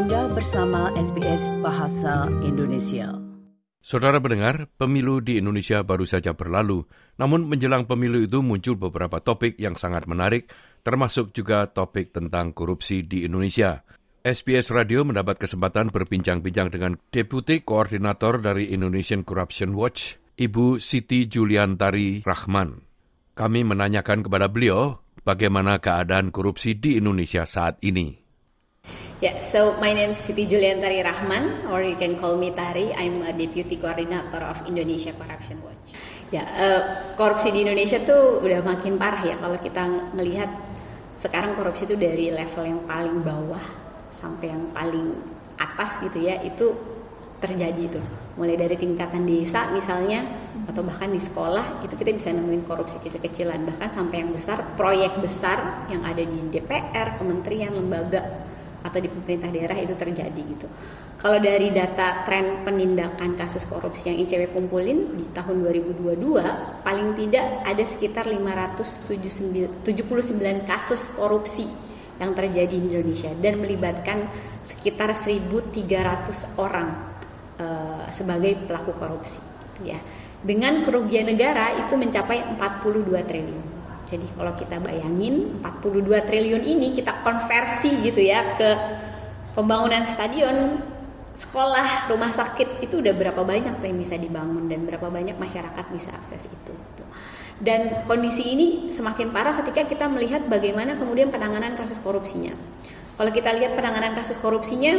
Anda bersama SBS Bahasa Indonesia. Saudara pendengar, pemilu di Indonesia baru saja berlalu. Namun menjelang pemilu itu muncul beberapa topik yang sangat menarik, termasuk juga topik tentang korupsi di Indonesia. SBS Radio mendapat kesempatan berbincang-bincang dengan Deputi Koordinator dari Indonesian Corruption Watch, Ibu Siti Juliantari Rahman. Kami menanyakan kepada beliau bagaimana keadaan korupsi di Indonesia saat ini. Yeah, so my name is Siti Juliantari Rahman, or you can call me Tari. I'm a Deputy Coordinator of Indonesia Corruption Watch. Ya, uh, korupsi di Indonesia tuh udah makin parah ya kalau kita melihat sekarang korupsi itu dari level yang paling bawah sampai yang paling atas gitu ya itu terjadi tuh mulai dari tingkatan desa misalnya atau bahkan di sekolah itu kita bisa nemuin korupsi kecil-kecilan bahkan sampai yang besar proyek besar yang ada di DPR kementerian lembaga atau di pemerintah daerah itu terjadi gitu kalau dari data tren penindakan kasus korupsi yang ICW kumpulin di tahun 2022 paling tidak ada sekitar 579 kasus korupsi yang terjadi di Indonesia dan melibatkan sekitar 1.300 orang uh, sebagai pelaku korupsi. Ya, dengan kerugian negara itu mencapai 42 triliun. Jadi kalau kita bayangin 42 triliun ini kita konversi gitu ya ke pembangunan stadion, sekolah, rumah sakit itu udah berapa banyak tuh yang bisa dibangun dan berapa banyak masyarakat bisa akses itu. Dan kondisi ini semakin parah ketika kita melihat bagaimana kemudian penanganan kasus korupsinya. Kalau kita lihat penanganan kasus korupsinya,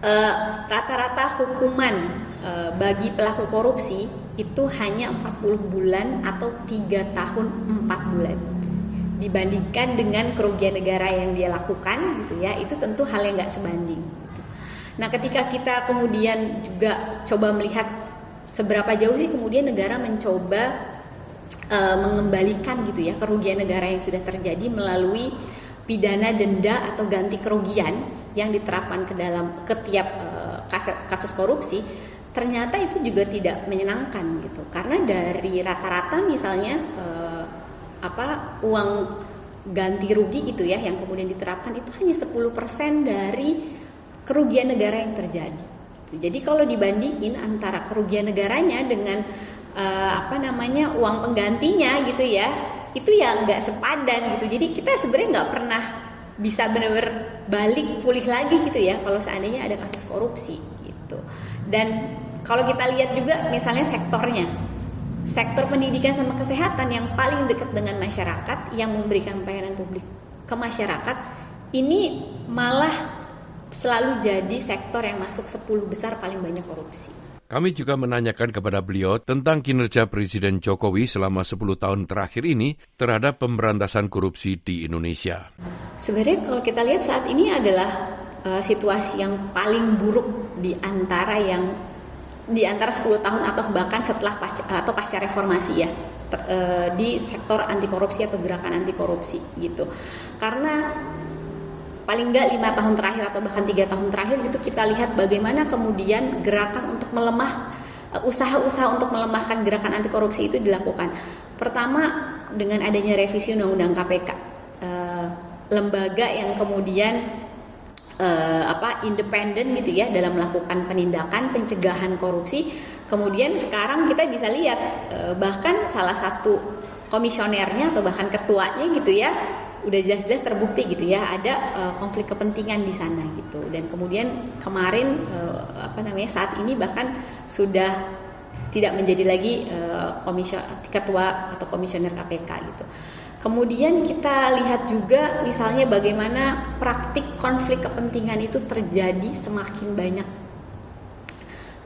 rata-rata uh, hukuman uh, bagi pelaku korupsi itu hanya 40 bulan atau 3 tahun 4 bulan dibandingkan dengan kerugian negara yang dia lakukan gitu ya itu tentu hal yang nggak sebanding. Nah ketika kita kemudian juga coba melihat seberapa jauh sih kemudian negara mencoba uh, mengembalikan gitu ya kerugian negara yang sudah terjadi melalui pidana denda atau ganti kerugian yang diterapkan ke dalam ketiap uh, kasus, kasus korupsi ternyata itu juga tidak menyenangkan gitu karena dari rata-rata misalnya uh, apa uang ganti rugi gitu ya yang kemudian diterapkan itu hanya 10% dari kerugian negara yang terjadi. Jadi kalau dibandingin antara kerugian negaranya dengan uh, apa namanya uang penggantinya gitu ya itu ya nggak sepadan gitu jadi kita sebenarnya nggak pernah bisa benar-benar balik pulih lagi gitu ya kalau seandainya ada kasus korupsi gitu dan kalau kita lihat juga misalnya sektornya sektor pendidikan sama kesehatan yang paling dekat dengan masyarakat yang memberikan pelayanan publik ke masyarakat ini malah selalu jadi sektor yang masuk 10 besar paling banyak korupsi. Kami juga menanyakan kepada beliau tentang kinerja Presiden Jokowi selama 10 tahun terakhir ini terhadap pemberantasan korupsi di Indonesia. Sebenarnya kalau kita lihat saat ini adalah uh, situasi yang paling buruk di antara yang di antara 10 tahun atau bahkan setelah pasca, atau pasca reformasi ya ter, uh, di sektor anti korupsi atau gerakan anti korupsi gitu. Karena paling nggak lima tahun terakhir atau bahkan tiga tahun terakhir itu kita lihat bagaimana kemudian gerakan untuk melemah uh, usaha-usaha untuk melemahkan gerakan anti korupsi itu dilakukan. Pertama dengan adanya revisi undang-undang KPK, uh, lembaga yang kemudian uh, apa independen gitu ya dalam melakukan penindakan pencegahan korupsi. Kemudian sekarang kita bisa lihat uh, bahkan salah satu komisionernya atau bahkan ketuanya gitu ya udah jelas-jelas terbukti gitu ya ada uh, konflik kepentingan di sana gitu dan kemudian kemarin uh, apa namanya saat ini bahkan sudah tidak menjadi lagi uh, komisio ketua atau komisioner KPK gitu. Kemudian kita lihat juga misalnya bagaimana praktik konflik kepentingan itu terjadi semakin banyak.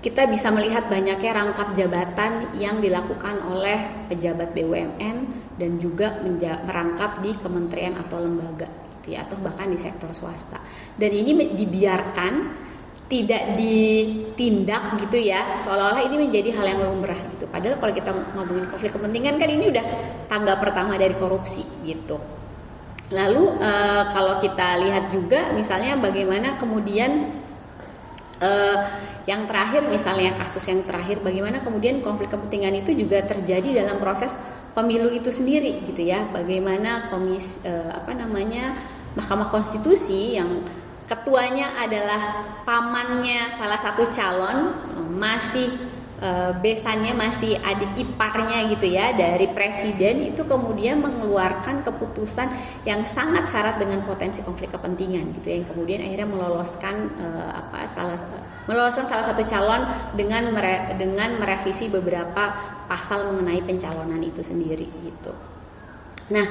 Kita bisa melihat banyaknya rangkap jabatan yang dilakukan oleh pejabat BUMN dan juga merangkap di kementerian atau lembaga gitu ya atau bahkan di sektor swasta. Dan ini dibiarkan tidak ditindak gitu ya seolah-olah ini menjadi hal yang lumrah gitu. Padahal kalau kita ngomongin konflik kepentingan kan ini udah tangga pertama dari korupsi gitu. Lalu e, kalau kita lihat juga misalnya bagaimana kemudian e, yang terakhir misalnya kasus yang terakhir bagaimana kemudian konflik kepentingan itu juga terjadi dalam proses pemilu itu sendiri gitu ya. Bagaimana komis eh, apa namanya Mahkamah Konstitusi yang ketuanya adalah pamannya salah satu calon masih uh, besannya masih adik iparnya gitu ya dari presiden itu kemudian mengeluarkan keputusan yang sangat syarat dengan potensi konflik kepentingan gitu yang kemudian akhirnya meloloskan uh, apa salah meloloskan salah satu calon dengan mere, dengan merevisi beberapa pasal mengenai pencalonan itu sendiri gitu. Nah,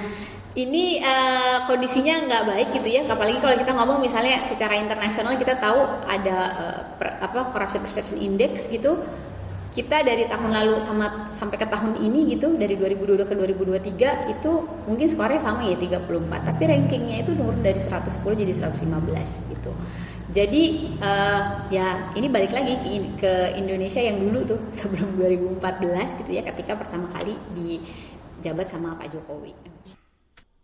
ini uh, kondisinya nggak baik gitu ya apalagi kalau kita ngomong misalnya secara internasional kita tahu ada uh, per, apa corruption perception index gitu kita dari tahun lalu sama sampai ke tahun ini gitu dari 2022 ke 2023 itu mungkin skornya sama ya 34 tapi rankingnya itu turun dari 110 jadi 115 gitu jadi uh, ya ini balik lagi ke, Indonesia yang dulu tuh sebelum 2014 gitu ya ketika pertama kali dijabat sama Pak Jokowi.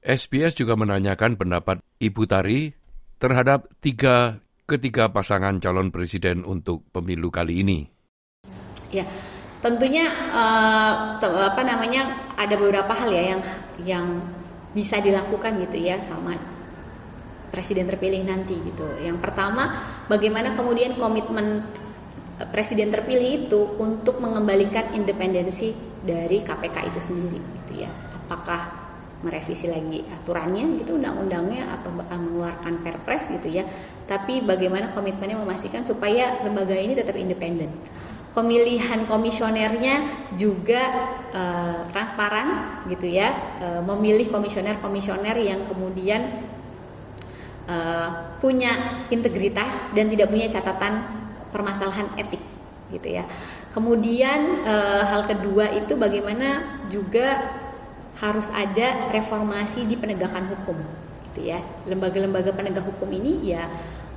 SBS juga menanyakan pendapat Ibu Tari terhadap tiga ketiga pasangan calon presiden untuk pemilu kali ini. Ya, tentunya uh, apa namanya ada beberapa hal ya yang yang bisa dilakukan gitu ya sama presiden terpilih nanti gitu. Yang pertama, bagaimana kemudian komitmen presiden terpilih itu untuk mengembalikan independensi dari KPK itu sendiri gitu ya. Apakah merevisi lagi aturannya gitu undang-undangnya atau bakal mengeluarkan perpres gitu ya tapi bagaimana komitmennya memastikan supaya lembaga ini tetap independen pemilihan komisionernya juga uh, transparan gitu ya uh, memilih komisioner-komisioner yang kemudian uh, punya integritas dan tidak punya catatan permasalahan etik gitu ya. Kemudian hal kedua itu bagaimana juga harus ada reformasi di penegakan hukum gitu ya. Lembaga-lembaga penegak hukum ini ya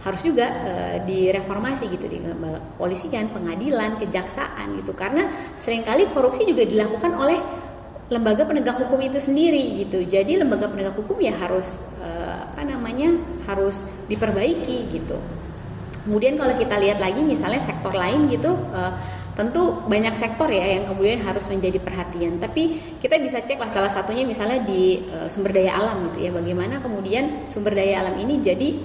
harus juga e, direformasi gitu di lembaga kepolisian, pengadilan, kejaksaan gitu karena sering kali korupsi juga dilakukan oleh lembaga penegak hukum itu sendiri gitu. Jadi lembaga penegak hukum ya harus e, apa namanya harus diperbaiki gitu. Kemudian kalau kita lihat lagi misalnya sektor lain gitu e, Tentu banyak sektor ya yang kemudian harus menjadi perhatian. Tapi kita bisa cek lah salah satunya misalnya di uh, sumber daya alam gitu ya. Bagaimana kemudian sumber daya alam ini jadi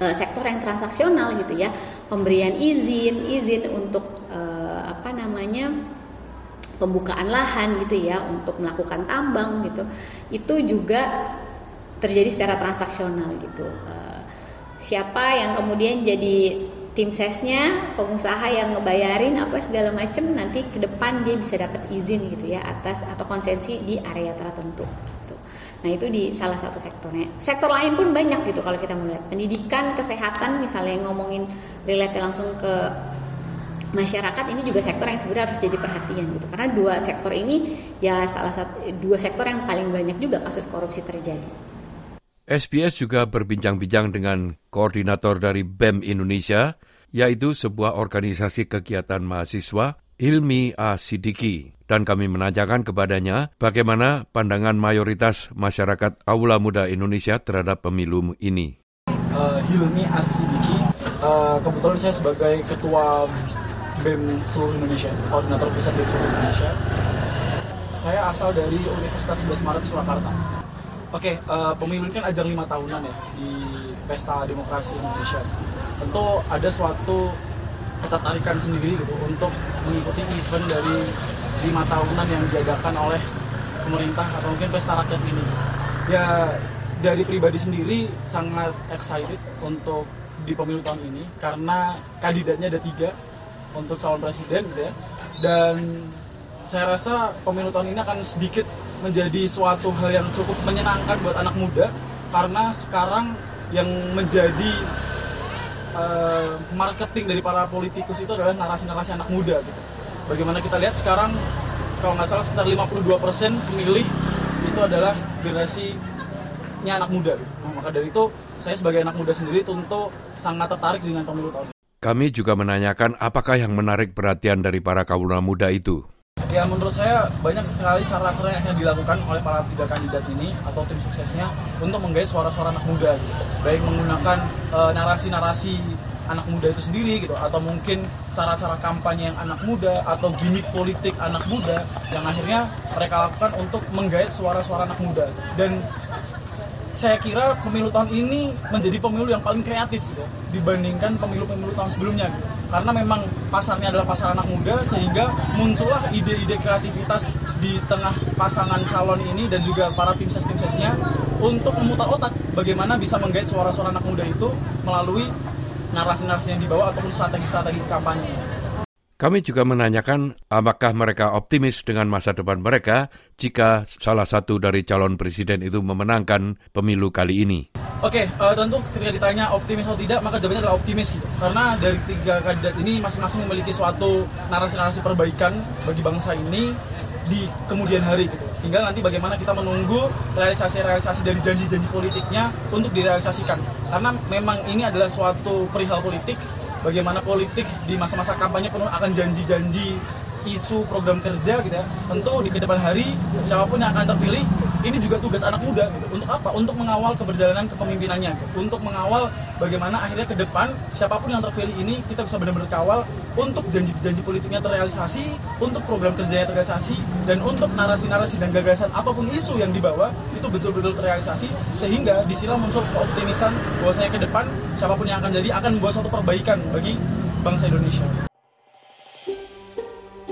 uh, sektor yang transaksional gitu ya. Pemberian izin, izin untuk uh, apa namanya pembukaan lahan gitu ya untuk melakukan tambang gitu. Itu juga terjadi secara transaksional gitu. Uh, siapa yang kemudian jadi tim sesnya pengusaha yang ngebayarin apa segala macam nanti ke depan dia bisa dapat izin gitu ya atas atau konsensi di area tertentu. Nah itu di salah satu sektornya. Sektor lain pun banyak gitu kalau kita melihat pendidikan, kesehatan misalnya ngomongin relate langsung ke masyarakat ini juga sektor yang sebenarnya harus jadi perhatian gitu karena dua sektor ini ya salah satu dua sektor yang paling banyak juga kasus korupsi terjadi. SBS juga berbincang-bincang dengan koordinator dari BEM Indonesia, yaitu sebuah organisasi kegiatan mahasiswa, Hilmi A. Sidiki. Dan kami menanyakan kepadanya bagaimana pandangan mayoritas masyarakat Aula Muda Indonesia terhadap pemilu ini. Uh, Hilmi A. Sidiki, uh, kebetulan saya sebagai ketua BEM seluruh Indonesia, koordinator pusat BEM seluruh Indonesia. Saya asal dari Universitas 11 Maret Surakarta Oke, okay, uh, eh, pemilu ini kan ajang lima tahunan ya di pesta demokrasi Indonesia. Tentu ada suatu ketertarikan sendiri gitu untuk mengikuti event dari lima tahunan yang diadakan oleh pemerintah atau mungkin pesta rakyat ini. Ya dari pribadi sendiri sangat excited untuk di pemilu tahun ini karena kandidatnya ada tiga untuk calon presiden gitu ya dan saya rasa pemilu tahun ini akan sedikit menjadi suatu hal yang cukup menyenangkan buat anak muda karena sekarang yang menjadi uh, marketing dari para politikus itu adalah narasi-narasi anak muda gitu. Bagaimana kita lihat sekarang kalau nggak salah sekitar 52% pemilih itu adalah generasinya anak muda gitu. Nah, maka dari itu saya sebagai anak muda sendiri tentu sangat tertarik dengan pemilu tahun ini. Kami juga menanyakan apakah yang menarik perhatian dari para kaum muda itu. Ya menurut saya banyak sekali cara-cara yang dilakukan oleh para tiga kandidat ini atau tim suksesnya untuk menggait suara-suara anak muda gitu. Baik menggunakan narasi narasi-narasi anak muda itu sendiri gitu atau mungkin cara-cara kampanye yang anak muda atau gimmick politik anak muda yang akhirnya mereka lakukan untuk menggait suara-suara anak muda dan saya kira pemilu tahun ini menjadi pemilu yang paling kreatif gitu dibandingkan pemilu-pemilu tahun sebelumnya gitu. Karena memang pasarnya adalah pasar anak muda sehingga muncullah ide-ide kreativitas di tengah pasangan calon ini dan juga para tim ses tim sesnya untuk memutar otak bagaimana bisa menggait suara-suara anak muda itu melalui narasi-narasi yang dibawa ataupun strategi-strategi kampanye. Kami juga menanyakan apakah mereka optimis dengan masa depan mereka jika salah satu dari calon presiden itu memenangkan pemilu kali ini. Oke, uh, tentu ketika ditanya optimis atau tidak, maka jawabannya adalah optimis gitu. Karena dari tiga kandidat ini masing-masing memiliki suatu narasi-narasi perbaikan bagi bangsa ini di kemudian hari gitu. Tinggal nanti bagaimana kita menunggu realisasi-realisasi dari janji-janji politiknya untuk direalisasikan. Karena memang ini adalah suatu perihal politik bagaimana politik di masa-masa kampanye penuh akan janji-janji isu program kerja gitu ya. Tentu di ke depan hari siapa pun yang akan terpilih ini juga tugas anak muda gitu. untuk apa untuk mengawal keberjalanan kepemimpinannya gitu. untuk mengawal bagaimana akhirnya ke depan siapa pun yang terpilih ini kita bisa benar-benar kawal untuk janji-janji politiknya terrealisasi untuk program kerjanya terrealisasi dan untuk narasi-narasi dan gagasan apa pun isu yang dibawa itu betul-betul terrealisasi sehingga di sinilah muncul keoptimisan bahwasanya ke depan siapa pun yang akan jadi akan membawa suatu perbaikan bagi bangsa Indonesia.